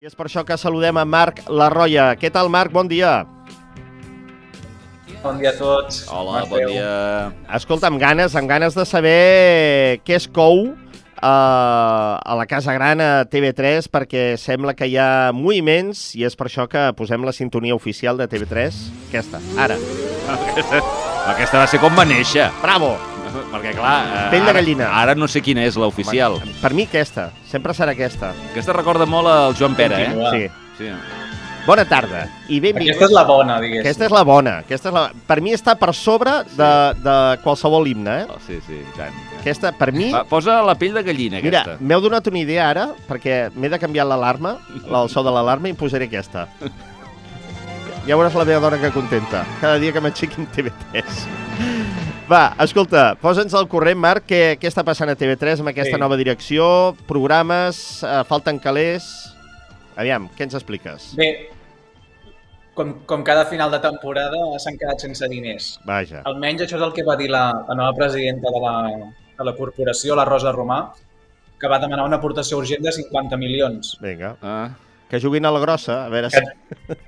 I és per això que saludem a Marc Larroia. Què tal, Marc? Bon dia. Bon dia a tots. Hola, bon dia. Escolta, amb ganes, amb ganes de saber què es cou uh, a la Casa Gran a TV3, perquè sembla que hi ha moviments i és per això que posem la sintonia oficial de TV3. Aquesta, ara. Aquesta, aquesta va ser com va néixer. Bravo! Perquè, clar... eh, Pell de ara- gallina. Ara no sé quina és l'oficial. Per mi aquesta, sempre serà aquesta. Aquesta recorda molt al Joan Pere, eh? Sí. Sí. Bona tarda i benvinguts. Aquesta és la bona, diguéssim. Aquesta és la bona. Aquesta és la... Per mi està per sobre de, de qualsevol himne, eh? Oh, sí, sí, i tant. Aquesta, per mi... Va, posa la pell de gallina, Mira, aquesta. m'heu donat una idea ara, perquè m'he de canviar l'alarma, el so de l'alarma, i em posaré aquesta. Ja veuràs la meva dona que contenta, cada dia que m'aixequi en TV3. Va, escolta, posa'ns al corrent, Marc, què, què està passant a TV3 amb aquesta Sí. nova direcció, programes, eh, falten calés... Aviam, què ens expliques? Bé, com, com cada final de temporada s'han quedat sense diners. Vaja, Almenys això és el que va dir la, la nova presidenta de la, de la corporació, la Rosa Romà, que va demanar una aportació urgent de 50 milions. vinga. Ah, Que juguin a la grossa, a veure si...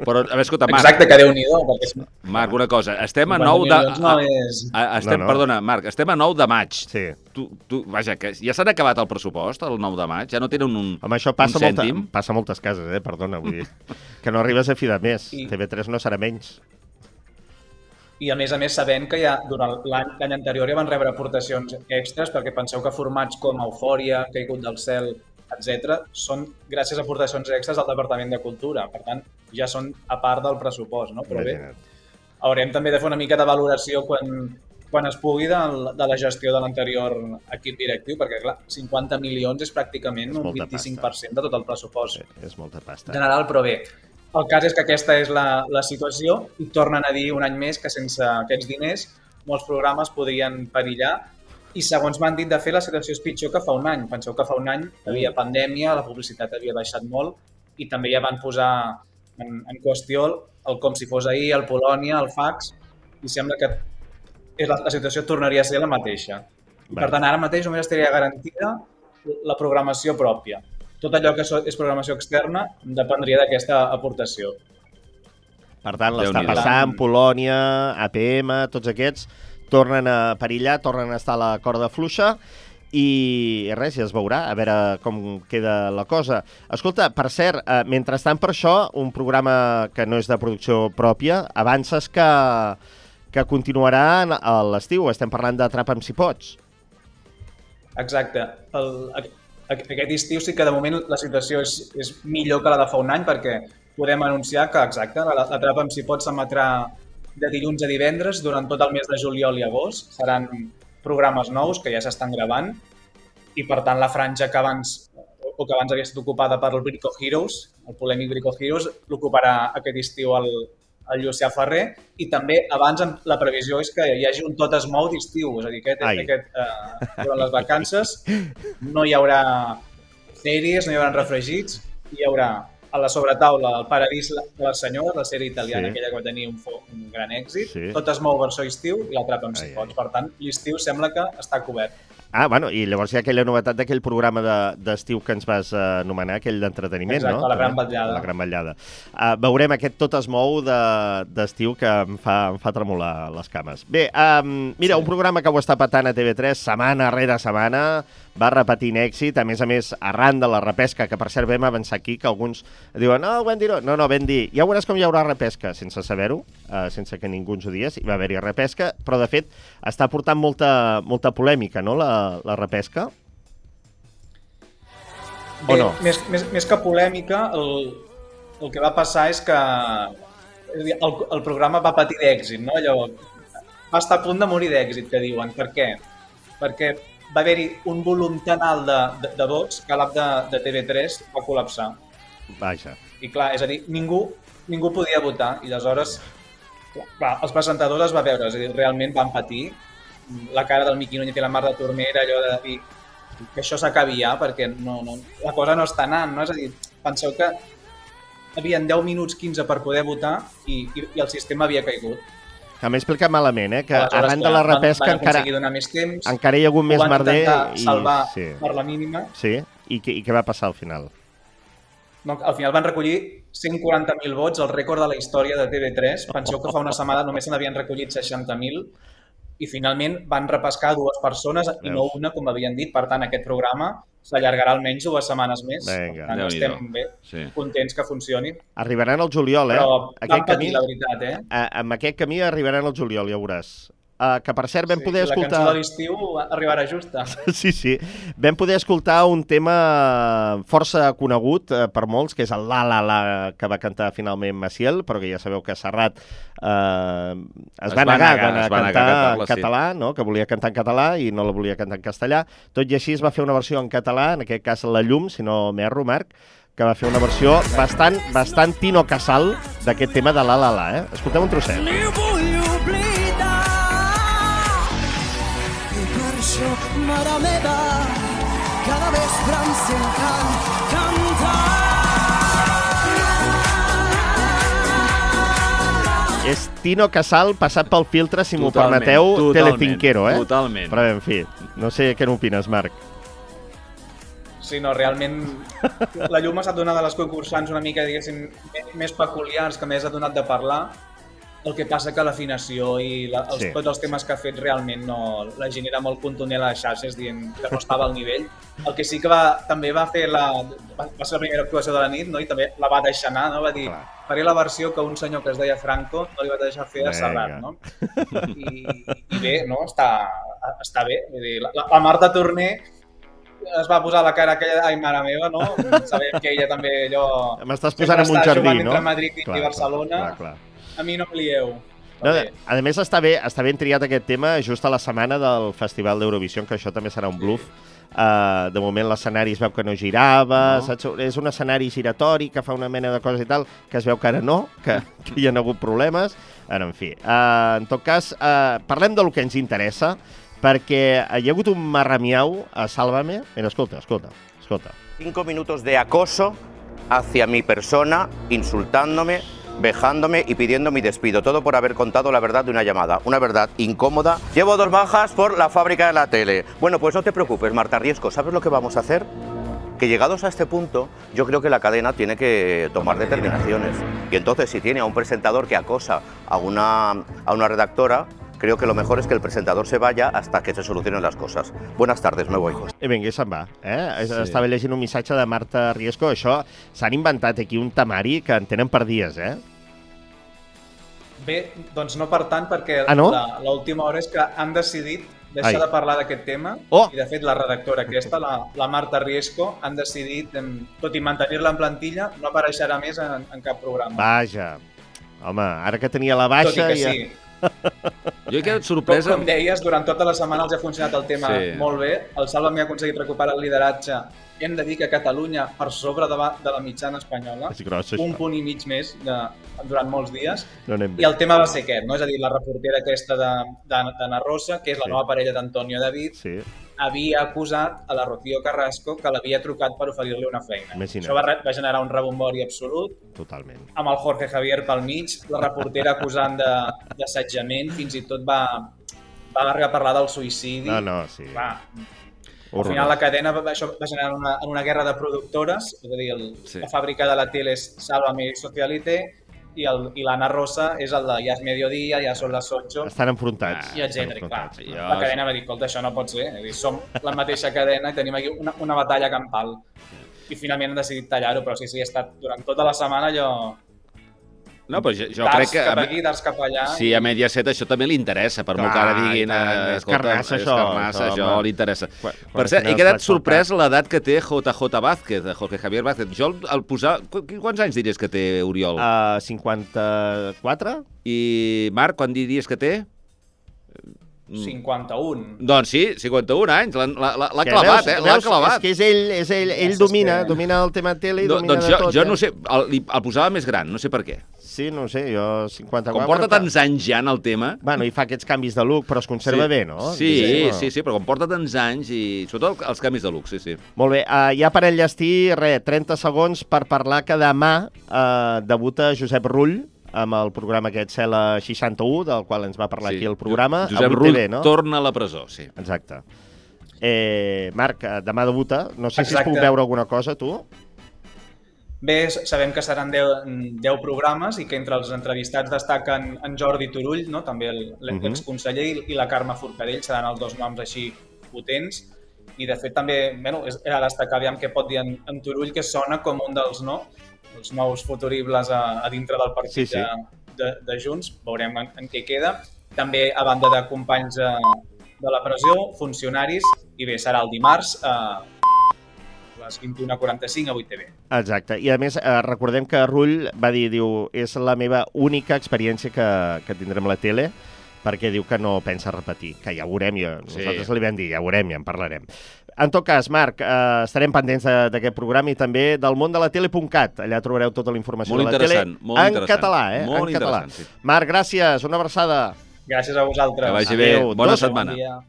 però, a veure, escolta, Marc, Exacte, que déu-n'hi-do, perquè si Marc, una cosa. Estem a 50 9 de... no a- és... a- estem, No, no. Perdona, Marc, estem a 9 de maig. Sí. Tu, tu, vaja, que ja s'han acabat el pressupost, el 9 de maig? Ja no tenen un... Home, això passa, Un molta, passa a moltes cases, eh? Perdona, vull dir. Que no arribes a fi de mes. I- TV3 no serà menys. I a més a més sabent que ja durant l'any l'any anterior ja van rebre aportacions extres perquè penseu que formats com Eufòria, Caigut del cel, etc són gràcies a aportacions extres del Departament de Cultura. Per tant, ja són a part del pressupost, no? Però bé, haurem també de fer una mica de valoració quan, quan es pugui de, de la gestió de l'anterior equip directiu, perquè clar, 50 milions és pràcticament És un molta 25% de tot el pressupost És molta pasta. general, però bé, el cas és que aquesta és la, la situació i tornen a dir un any més que sense aquests diners molts programes podrien perillar i segons m'han dit de fer, la situació és pitjor que fa un any. Penseu que fa un any hi havia pandèmia, la publicitat havia baixat molt i també ja van posar en, en qüestió el com si fos ahir, el Polònia, el fax, i sembla que és la, la situació tornaria a ser la mateixa. I, per tant, ara mateix només estaria garantida la programació pròpia. Tot allò que és programació externa dependria d'aquesta aportació. Per tant, l'està passant, Polònia, APM, tots aquests tornen a perillar, tornen a estar a la corda fluixa i res, ja es veurà, a veure com queda la cosa. Escolta, per cert, eh, mentrestant per això, un programa que no és de producció pròpia, avances que, que continuarà a l'estiu. Estem parlant d'Atrapa'm si pots. Exacte. El, aquest estiu sí que de moment la situació és, és millor que la de fa un any perquè podem anunciar que, exacte, la, la trapa amb si pot s'emetrà de dilluns a divendres durant tot el mes de juliol i agost. Seran programes nous que ja s'estan gravant i per tant la franja que abans o que abans havia estat ocupada per el Brico Heroes, el polèmic Brico Heroes, l'ocuparà aquest estiu el, el Llucià Ferrer i també abans la previsió és que hi hagi un tot es mou d'estiu, és a dir, aquest, Ai. aquest, eh, durant les vacances no hi haurà sèries, no hi haurà refregits, hi haurà a la sobretaula el Paradís de les Senyores, la sèrie italiana, Sí. aquella que va tenir un, un gran èxit, Sí. tot es mou versió estiu i l'atrapa amb si pots. Per tant, l'estiu sembla que està cobert. Ah, bueno, i llavors hi ha aquella novetat d'aquell programa de- d'estiu que ens vas eh, anomenar, aquell d'entreteniment, Exacte, no? La Gran També. Vetllada. La Gran Vetllada. Uh, veurem aquest tot es mou de- d'estiu que em fa, em fa tremolar les cames. Bé, um, mira, Sí. un programa que ho està patant a TV3 setmana rere setmana, va repetint èxit, a més a més, arran de la repesca, que per cert vam avançar aquí, que alguns diuen, no, vam dir no, no, no, vam dir, ja veuràs com hi haurà repesca, sense saber-ho, uh, sense que ningú ens ho digués, hi va haver-hi repesca, però de fet està portant molta, molta polèmica, no?, la, la repesca. O no? Més, més, més que polèmica, el, el que va passar és que el, el programa va patir d'èxit, no? Allò, va estar a punt de morir d'èxit, que diuen. Per què? Perquè va haver-hi un volum tan alt de, de, de vots que l'app de, de TV3 va col·lapsar. Vaja. I clar, és a dir, ningú, ningú podia votar i aleshores clar, els presentadors es va veure, és a dir, realment van patir la cara del Miqui Núñez i la Mar de Tormera, allò de dir que això s'acabi ja perquè no, no, la cosa no està anant, no? És a dir, penseu que havien 10 minuts 15 per poder votar i, i, i el sistema havia caigut. Que m'he explicat malament, eh? Que Aleshores, arran de la van- repesca van encara, aconseguir donar més temps, encara hi ha hagut més van merder. I, salvar sí, per la mínima sí. I, què, I què va passar al final? No, al final van recollir 140.000 vots, el rècord de la història de TV3. Penseu que fa una setmana només se n'havien recollit 60.000 i finalment van repescar dues persones i no Veus? una, com havien dit. Per tant, aquest programa s'allargarà almenys dues setmanes més. Vinga. Tant, estem bé, Sí. contents que funcioni. Arribaran al juliol, eh? Però Aquest patir, camí, la veritat, eh? a, amb aquest camí arribaran al juliol, ja veuràs. Uh, que, per cert, vam Sí, poder La cançó escoltar... de l'estiu arribarà justa. Sí, sí. Vam poder escoltar un tema força conegut eh, per molts, que és el La La La que va cantar finalment Maciel, però que ja sabeu que Serrat eh, es, Es va va negar, negar, a es va negar a cantar en cantar-la, sí. català, no? que volia cantar en català i no la volia cantar en castellà. Tot i així es va fer una versió en català, en aquest cas La Llum, si no m'erro, Marc, que va fer una versió bastant, bastant Tino Casal d'aquest tema de La La La. Eh? Escoltem un trosset. Això, mare meva, cada vespre em sent can cantar. És Tino Casal passat pel filtre, si m'ho permeteu, totalment, telecinquero, eh? totalment. Però bé, en fi, no sé què n'opines, Marc. Sí, no, realment la Llum ha estat una de les concursants una mica, diguéssim, més peculiars que més ha donat de parlar. El que passa que l'afinació i la, els, Sí. tots els temes que ha fet realment no, la gent era molt contundent a les xarxes dient que no estava al nivell. El que sí que va, també va fer la, va, va ser la primera actuació de la nit no? i també la va deixar anar, no? va dir Clar. faré la versió que un senyor que es deia Franco no li va deixar fer a. Serrat. No? I, I bé, no? està, està bé. Vull dir, la, la, Marta Torner es va posar la cara aquella, ai, mare meva, no? Sabem que ella també allò... M'estàs posant en un jardí, no? Entre Madrid i Barcelona. Clar, clar. A mi no em lieu. No, a més, està bé, està ben triat aquest tema just a la setmana del Festival d'Eurovisió, que això també serà un bluff. Uh, de moment l'escenari es veu que no girava, No. Saps? és un escenari giratori que fa una mena de coses i tal, que es veu que ara no, que, que hi ha hagut problemes. Ara, en fi, uh, en tot cas, uh, parlem del que ens interessa, perquè hi ha hagut un marramiau a Sálvame. Mira, escolta, escolta, escolta. Cinco minutos de acoso hacia mi persona, insultándome, vejándome y pidiendo mi despido. Todo por haber contado la verdad de una llamada. Una verdad incómoda. Llevo dos bajas por la fábrica de la tele. Bueno, pues no te preocupes, Marta Riesco. ¿Sabes lo que vamos a hacer? Que llegados a este punto, yo creo que la cadena tiene que tomar determinaciones. Y entonces, si tiene a un presentador que acosa a una, a una redactora, creo que lo mejor es que el presentador se vaya hasta que se solucionen las cosas. Buenas tardes, me voy. I vinga, se'n va. Eh? Sí. Estava llegint un missatge de Marta Riesco. Això s'han inventat aquí un temari que en tenen per dies, eh? Bé, doncs no per tant, perquè Ah, no? la- l'última hora és que han decidit deixar Ai. de parlar d'aquest tema Oh! i de fet la redactora aquesta, la, la Marta Riesco, han decidit, tot i mantenir-la en plantilla, no apareixerà més en, en cap programa. Vaja. Home, ara que tenia la tot i baixa... que ja... sí, Jo he quedat com, sorpresa... com deies, durant tota la setmana els ha funcionat el tema Sí. molt bé. El Salva m'ha aconseguit recuperar el lideratge. Hem de dir que Catalunya, per sobre de, la- de la mitjana espanyola, És gros, un això. punt i mig més de, durant molts dies. No I el tema va ser aquest, no? és a dir, la reportera aquesta de- de- d'Anna Rosa, que és la Sí. nova parella d'Antonio David, Sí. Havia acusat a la Rocío Carrasco que l'havia trucat per oferir-li una feina. Imagina't. Això va, va generar un rebombori absolut, Totalment. amb el Jorge Javier pel mig, la reportera acusant de- d'assetjament, fins i tot va, va arribar a parlar del suïcidi. No, no, sí. Va, al final la cadena va, això va generar una, una guerra de productores, és a dir, el, Sí. la fàbrica de la tele és Sálvame y Socialite i el- i l'Anna Rosa és el de Ja és mediodía, ja són les 8, Estan enfrontats. i etcètera. Clar. Jo- la cadena va dir, escolta, això no pot ser. Dir, som la mateixa cadena i tenim aquí una, una batalla campal. I finalment han decidit tallar-ho, però sí, sí, ha estat durant tota la setmana allò... No, però jo, jo crec que... cap aquí, darts cap allà. Sí, a Mediaset això també li interessa, per molt que ara Clar, diguin... tant, eh, és carnassa, és això, carnassa, això, home. li interessa. Quan- quan per cert, he quedat sorprès l'edat que té JJ Vázquez, de Jorge Javier Vázquez. Jo el, el posar... qu- Quants anys diries que té Oriol? Uh, 54? I Marc, quan diries que té? Mm. 51. Doncs sí, 51 anys. L'ha- Que clavat, veus- eh? L'ha clavat. És que és ell, és ell, ell domina, s'espera. domina el tema tele i No, domina doncs de jo, tot. jo eh? no sé, el, el posava més gran, no sé per què. Sí, no sé, jo 54... Com porta Bueno, tants anys ja en el tema... Bueno, i fa aquests canvis de look, però es conserva sí. bé, no? Sí, Diguéssim, sí, sí, però com porta tants anys i sobretot els canvis de look, sí, sí. Molt bé, uh, ja per enllestir, res, 30 segons per parlar que demà uh, debuta Josep Rull amb el programa aquest Cela 61, del qual ens va parlar sí. aquí el programa. Josep a 8 Rull TV, no? torna a la presó, sí. Exacte. Eh, Marc, eh, demà debuta. No sé si es Exacte. puc veure alguna cosa, tu. Bé, sabem que seran 10, 10 programes i que entre els entrevistats destaquen en Jordi Turull, no? també el- Mhm. l'exconseller, i- i la Carme Forcadell, seran els dos noms així potents. I de fet també bueno, és, era destacar aviam què pot dir en, en Turull, que sona com un dels no, els nous futuribles a, a dintre del partit Sí, sí. De, de, de Junts, veurem en, en què queda. També a banda de companys de, de la pressió, funcionaris, i bé, serà el dimarts a les 21.45 a 8TV. Exacte. I a més, eh, recordem que Rull va dir, diu, és la meva única experiència que, que tindrem a la tele, perquè diu que no pensa repetir, que ja ho veurem, ja, Sí. nosaltres li vam dir, ja ho veurem, ja en parlarem. En tot cas, Marc, eh, estarem pendents de- d'aquest programa i també del món de la tele.cat. Allà trobareu tota la informació Molt de la tele molt en interessant. català, eh? Molt en català. sí. Marc, gràcies, una abraçada. Gràcies a vosaltres. Que vagi bé. Adéu. Bona Dos- setmana. Bon dia.